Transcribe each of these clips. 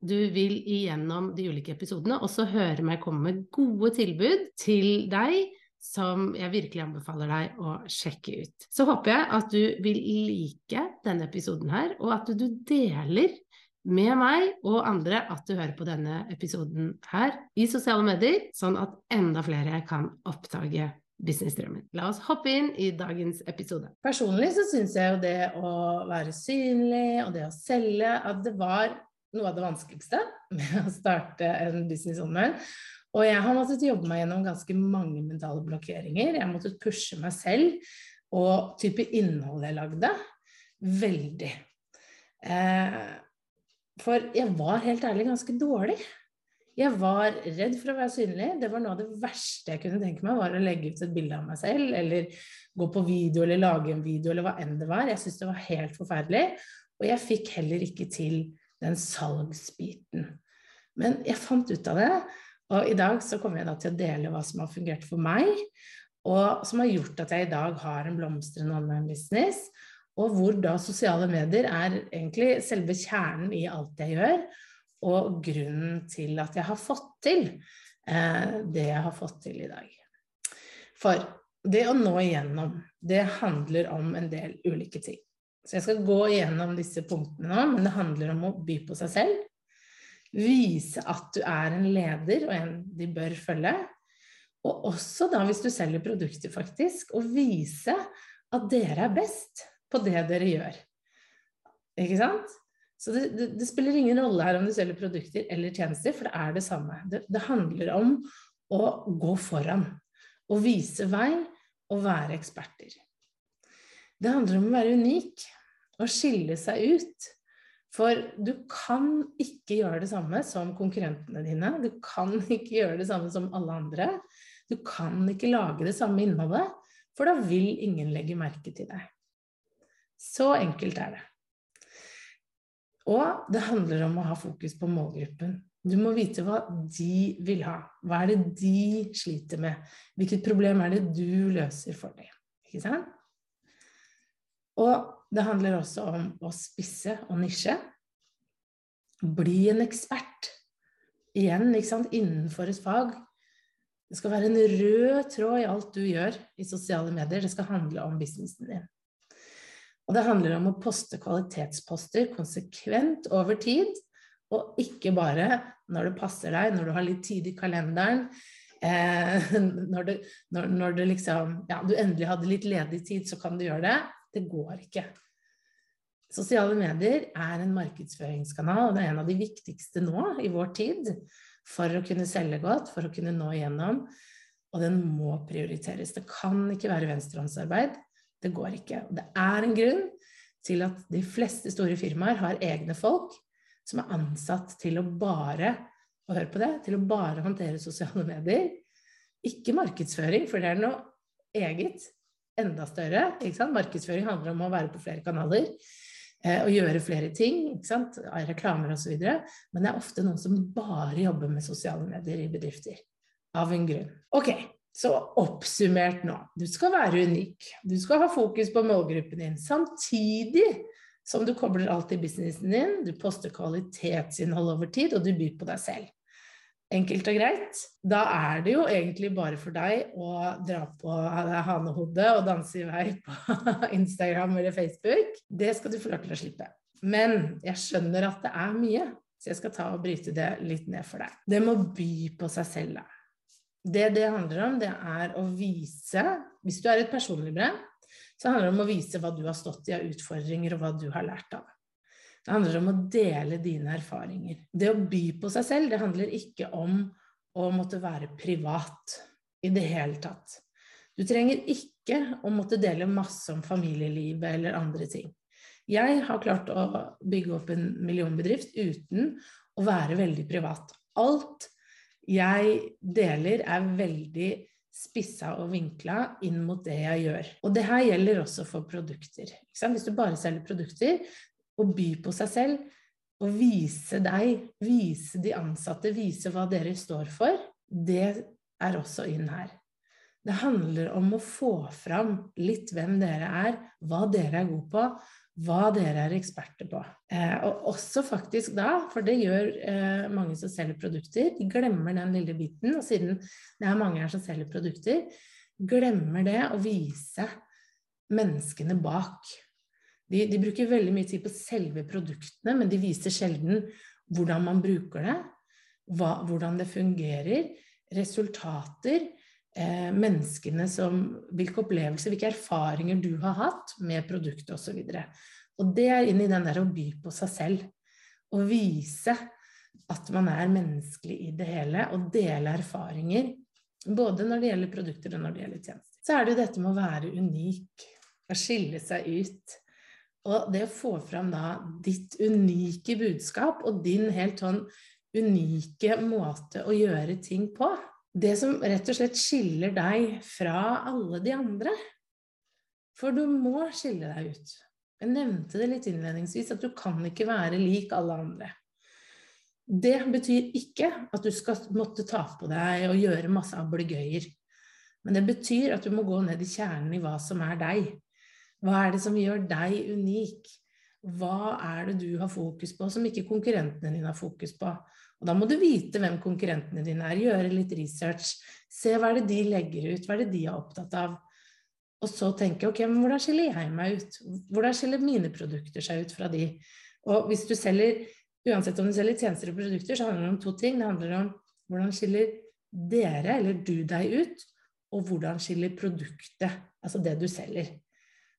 du vil igjennom de ulike episodene også høre meg komme med gode tilbud til deg som jeg virkelig anbefaler deg å sjekke ut. Så håper jeg at du vil like denne episoden her, og at du deler med meg og andre at du hører på denne episoden her i sosiale medier, sånn at enda flere kan oppdage businessdrømmen. La oss hoppe inn i dagens episode. Personlig så syns jeg jo det å være synlig og det å selge, at det var noe av det vanskeligste med å starte en business online. Og jeg har måttet jobbe meg gjennom ganske mange mentale blokkeringer. Jeg har måttet pushe meg selv og type innhold jeg lagde, veldig. Eh, for jeg var helt ærlig ganske dårlig. Jeg var redd for å være synlig. Det var noe av det verste jeg kunne tenke meg, var å legge ut et bilde av meg selv, eller gå på video eller lage en video, eller hva enn det var. Jeg syntes det var helt forferdelig. Og jeg fikk heller ikke til den salgsbiten. Men jeg fant ut av det, og i dag så kommer jeg da til å dele hva som har fungert for meg, og som har gjort at jeg i dag har en blomstrende online-business, og hvor da sosiale medier er egentlig selve kjernen i alt jeg gjør, og grunnen til at jeg har fått til eh, det jeg har fått til i dag. For det å nå igjennom, det handler om en del ulike ting. Så jeg skal gå igjennom disse punktene nå, men det handler om å by på seg selv. Vise at du er en leder og en de bør følge. Og også da, hvis du selger produkter, faktisk, å vise at dere er best på det dere gjør. Ikke sant? Så det, det, det, spiller ingen rolle her om du selger produkter eller tjenester, for det er det samme. Det, det handler om å gå foran. Å vise vei og være eksperter. Det handler om å være unik og skille seg ut. For du kan ikke gjøre det samme som konkurrentene dine. Du kan ikke gjøre det samme som alle andre. Du kan ikke lage det samme innholdet, for da vil ingen legge merke til deg. Så enkelt er det. Og det handler om å ha fokus på målgruppen. Du må vite hva de vil ha. Hva er det de sliter med? Hvilket problem er det du løser for dem? Ikke sant? Og det handler også om å spisse og nisje. Bli en ekspert. Igjen, ikke sant, innenfor et fag. Det skal være en rød tråd i alt du gjør i sosiale medier. Det skal handle om businessen din. Og det handler om å poste kvalitetsposter konsekvent over tid, og ikke bare når det passer deg, når du har litt tid i kalenderen. Eh, når, du, når, når du, liksom Ja, du endelig hadde litt ledig tid, så kan du gjøre det. Det går ikke. Sosiale medier er en markedsføringskanal, og det er en av de viktigste nå i vår tid for å kunne selge godt, for å kunne nå igjennom. Og den må prioriteres. Det kan ikke være venstrehåndsarbeid. Det går ikke. Og det er en grunn til at de fleste store firmaer har egne folk som er ansatt til å bare og hør på det, til å bare håndtere sosiale medier. Ikke markedsføring, for det er noe eget, enda større. Markedsføring handler om å være på flere kanaler eh, og gjøre flere ting. ikke sant? Reklamer osv. Men det er ofte noen som bare jobber med sosiale medier i bedrifter. Av en grunn. Ok, så oppsummert nå, du skal være unik. Du skal ha fokus på målgruppen din. Samtidig som du kobler alt i businessen din, du poster kvalitetsinnhold over tid, og du byr på deg selv. Enkelt og greit. Da er det jo egentlig bare for deg å dra på hanehodet og danse i vei på Instagram eller Facebook. Det skal du få lov til å slippe. Men jeg skjønner at det er mye, så jeg skal ta og bryte det litt ned for deg. Det må by på seg selv, da. Det det handler om, det er å vise Hvis du er et personlig brev, så handler det om å vise hva du har stått i av utfordringer, og hva du har lært av. Det handler om å dele dine erfaringer. Det å by på seg selv, det handler ikke om å måtte være privat i det hele tatt. Du trenger ikke å måtte dele masse om familielivet eller andre ting. Jeg har klart å bygge opp en millionbedrift uten å være veldig privat. Alt jeg deler, er veldig spissa og vinkla inn mot det jeg gjør. Og det her gjelder også for produkter. Hvis du bare selger produkter og by på seg selv, og vise deg, vise de ansatte, vise hva dere står for, det er også inn her. Det handler om å få fram litt hvem dere er, hva dere er gode på, hva dere er eksperter på. Eh, og også faktisk da, for det gjør eh, mange som selger produkter, de glemmer den lille biten. Og siden det er mange her som selger produkter, glemmer det å vise menneskene bak. De, de bruker veldig mye tid på selve produktene, men de viser sjelden hvordan man bruker det, hva, hvordan det fungerer, resultater, eh, menneskene som Hvilke opplevelser, hvilke erfaringer du har hatt med produktet osv. Og, så og det er inn i den der å by på seg selv. Å vise at man er menneskelig i det hele, og dele erfaringer. Både når det gjelder produkter og når det gjelder tjenester. Så er det jo dette med å være unik, å skille seg ut. Og det å få fram da ditt unike budskap og din helt sånn unike måte å gjøre ting på det som rett og slett skiller deg fra alle de andre. For du må skille deg ut. Jeg nevnte det litt innledningsvis, at du kan ikke være lik alle andre. Det betyr ikke at du skal måtte ta på deg og gjøre masse ablegøyer. Men det betyr at du må gå ned i kjernen i hva som er deg. Hva er det som gjør deg unik? Hva er det du har fokus på som ikke konkurrentene dine har fokus på? Og da må du vite hvem konkurrentene dine er, gjøre litt research, se hva er det de legger ut, hva er det de er opptatt av. Og så tenke ok, men hvordan skiller jeg meg ut? Hvordan skiller mine produkter seg ut fra de? Og hvis du selger, uansett om du selger tjenester og produkter, så handler det om to ting. Det handler om hvordan skiller dere, eller du, deg ut, og hvordan skiller produktet, altså det du selger.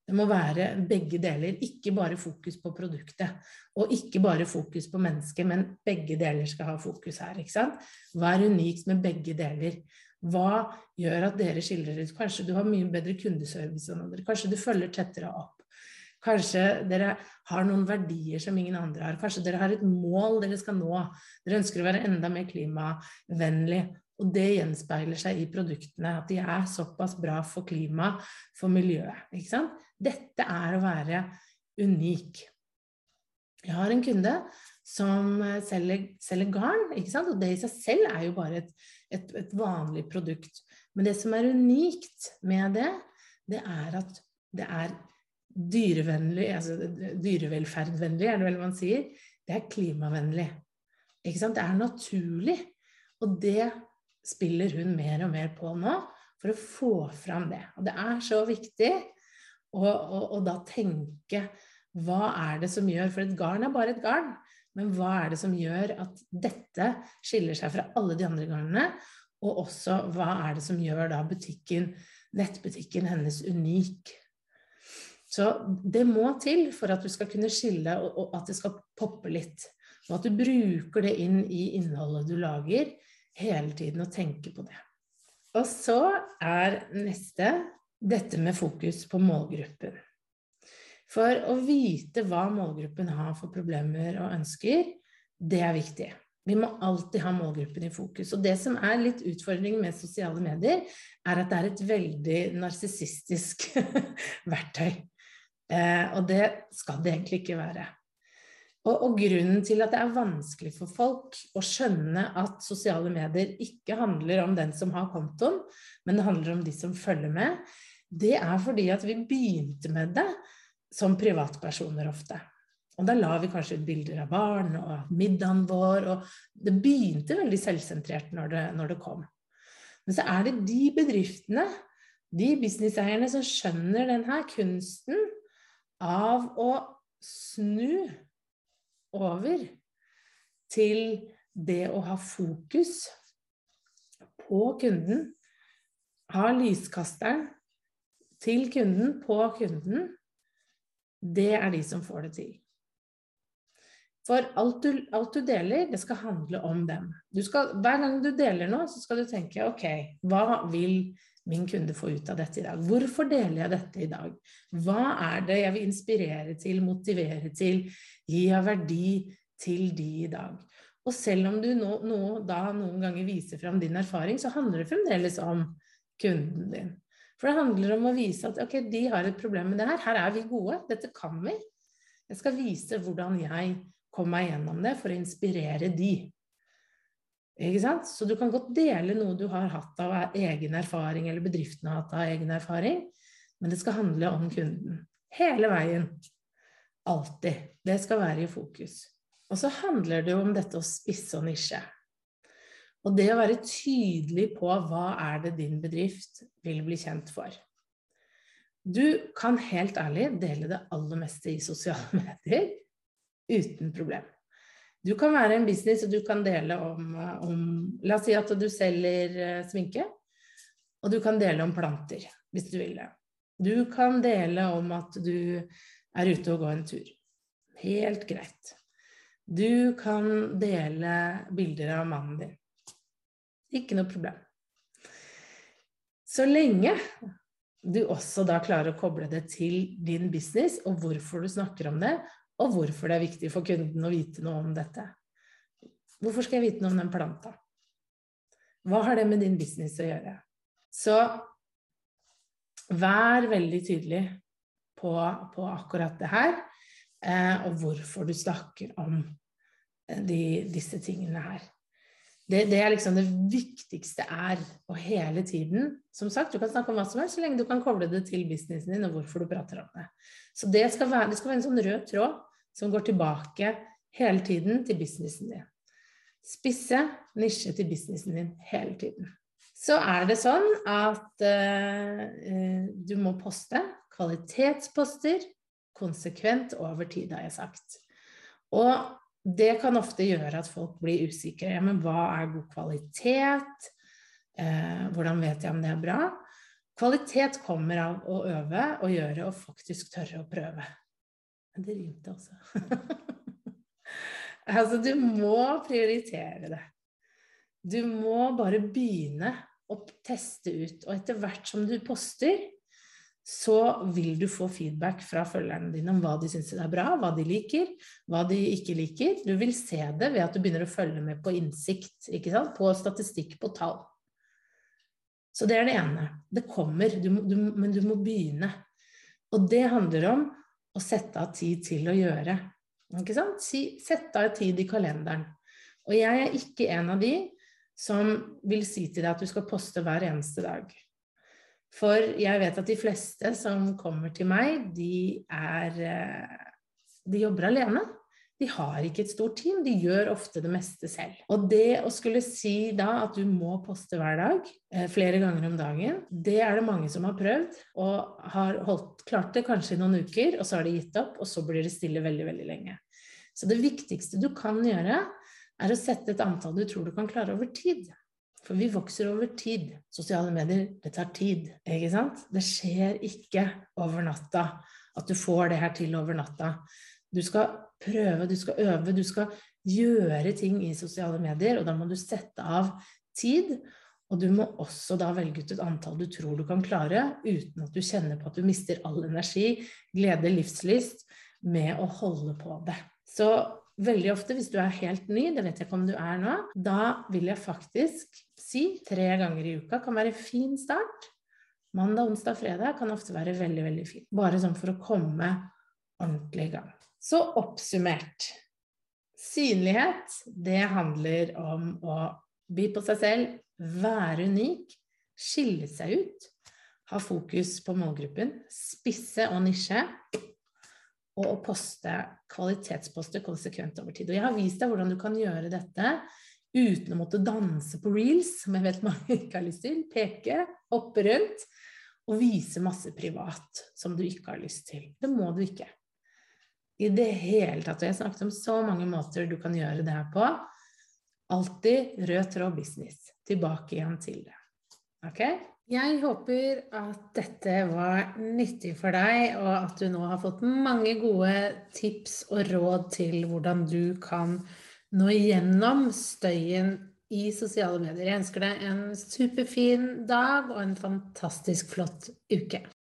Det må være begge deler, ikke bare fokus på produktet. Og ikke bare fokus på mennesket, men begge deler skal ha fokus her. ikke sant? Hva er unikt med begge deler? Hva gjør at dere skiller ut? Kanskje du har mye bedre kundeservice enn andre. Kanskje du følger tettere opp. Kanskje dere har noen verdier som ingen andre har. Kanskje dere har et mål dere skal nå. Dere ønsker å være enda mer klimavennlig. Og det gjenspeiler seg i produktene, at de er såpass bra for klimaet, for miljøet. Ikke sant? Dette er å være unik. Jeg har en kunde som eh, selger, selger garn, og det i seg selv er jo bare et, et, et, vanlig produkt. Men det som er unikt med det, det er at det er dyrevennlig, altså dyrevelferdvennlig, er det vel man sier. Det er klimavennlig. Ikke sant? Det er naturlig. Og det spiller hun mer og mer på nå for å få fram det. Og det er så viktig å, og, og, da tenke hva er det som gjør For et garn er bare et garn. Men hva er det som gjør at dette skiller seg fra alle de andre garnene? Og også hva er det som gjør da butikken, nettbutikken hennes unik? Så det må til for at du skal kunne skille, og, og at det skal poppe litt. Og at du bruker det inn i innholdet du lager, hele tiden og tenker på det. Og så er neste dette med fokus på målgruppen. For å vite hva målgruppen har for problemer og ønsker, det er viktig. Vi må alltid ha målgruppen i fokus. Og det som er litt utfordringen med sosiale medier, er at det er et veldig narsissistisk verktøy. Eh, og det skal det egentlig ikke være. Og, og, grunnen til at det er vanskelig for folk å skjønne at sosiale medier ikke handler om den som har kontoen, men det handler om de som følger med, det er fordi at vi begynte med det som privatpersoner ofte. Og da la vi kanskje ut bilder av barn og middagen vår, og det begynte veldig selvsentrert når det, når det kom. Men så er det de bedriftene, de businesseierne som skjønner denne kunsten av å snu over til det å ha fokus på kunden, ha lyskasteren til kunden, på kunden, det er de som får det til. For alt du, alt du deler, det skal handle om dem. Skal, hver gang du deler noe, så skal du tenke ok, hva vil min kunde få ut av dette i dag? Hvorfor deler jeg dette i dag? Hva er det jeg vil inspirere til, motivere til, gi av verdi til de i dag? Og selv om du nå, nå, da noen ganger viser fram din erfaring, så handler det fremdeles om kunden din. For det handler om å vise at ok, de har et problem med det her. Her er vi gode. Dette kan vi. Jeg skal vise hvordan jeg kom meg gjennom det for å inspirere de. Ikke sant? Så du kan godt dele noe du har hatt av egen erfaring, eller bedriften har hatt av egen erfaring, men det skal handle om kunden. Hele veien. Alltid. Det skal være i fokus. Og så handler det jo om dette å spisse og nisje. Og det å være tydelig på hva er det din bedrift vil bli kjent for. Du kan helt ærlig dele det aller meste i sosiale medier uten problem. Du kan være en business, og du kan dele om, om La oss si at du selger uh, sminke, og du kan dele om planter, hvis du vil det. Du kan dele om at du er ute og går en tur. Helt greit. Du kan dele bilder av mannen din. Ikke noe problem. Så lenge du også da klarer å koble det til din business, og hvorfor du snakker om det, og hvorfor det er viktig for kunden å vite noe om dette. Hvorfor skal jeg vite noe om den planta? Hva har det med din business å gjøre? Så vær veldig tydelig på, på akkurat det her, eh, og hvorfor du snakker om eh, de, disse tingene her. Det, det, er liksom det viktigste er å hele tiden Som sagt, du kan snakke om hva som helst så lenge du kan koble det til businessen din og hvorfor du prater om det. Så det skal være, det skal være en sånn rød tråd som går tilbake hele tiden til businessen din. Spisse nisje til businessen din hele tiden. Så er det sånn at uh, du må poste kvalitetsposter konsekvent over tid, har jeg sagt. Og det kan ofte gjøre at folk blir usikre. Ja, men hva er god kvalitet? Eh, hvordan vet jeg om det er bra? Kvalitet kommer av å øve og gjøre og faktisk tørre å prøve. Men det rimte også. altså, du må prioritere det. Du må bare begynne å teste ut. Og etter hvert som du poster, så vil du få feedback fra følgerne dine om hva de syns er bra, hva de liker, hva de ikke liker. Du vil se det ved at du begynner å følge med på innsikt, på statistikk, på tall. Så det er det ene. Det kommer, du, du, men du må begynne. Og det handler om å sette av tid til å gjøre. Ikke sant? Sette av tid i kalenderen. Og jeg er ikke en av de som vil si til deg at du skal poste hver eneste dag. For jeg vet at de fleste som kommer til meg, de er eh, De jobber alene. De har ikke et stort team, de gjør ofte det meste selv. Og det å skulle si da at du må poste hver dag, eh, flere ganger om dagen, det er det mange som har prøvd, og har holdt, klart det kanskje i noen uker, og så har de gitt opp, og så blir det stille veldig, veldig lenge. Så det viktigste du kan gjøre, er å sette et antall du tror du kan klare over tid. For vi vokser over tid. Sosiale medier, det tar tid, ikke sant? Det skjer ikke over natta at du får det her til over natta. Du skal prøve, du skal øve, du skal gjøre ting i sosiale medier, og da må du sette av tid. Og du må også da velge ut et antall du tror du kan klare, uten at du kjenner på at du mister all energi, glede, livslyst, med å holde på det. Så veldig ofte, hvis du er helt ny, det vet jeg ikke om du er nå, da vil jeg faktisk si tre ganger i uka kan være en fin start. Mandag, onsdag, fredag kan ofte være veldig, veldig fint. Bare sånn for å komme ordentlig i gang. Så oppsummert. Synlighet, det handler om å by på seg selv, være unik, skille seg ut, ha fokus på målgruppen, spisse og nisje, og å poste kvalitetsposter konsekvent over tid. Og jeg har vist deg hvordan du kan gjøre dette uten å måtte danse på reels, som jeg vet mange ikke har lyst til, peke, hoppe rundt og vise masse privat som du ikke har lyst til. Det må du ikke i det hele tatt. Og jeg snakket om så mange måter du kan gjøre det her på. Alltid rød tråd business. Tilbake igjen til det. Ok? Jeg håper at dette var nyttig for deg, og at du nå har fått mange gode tips og råd til hvordan du kan nå gjennom støyen i sosiale medier. Jeg ønsker deg en superfin dag og en fantastisk flott uke.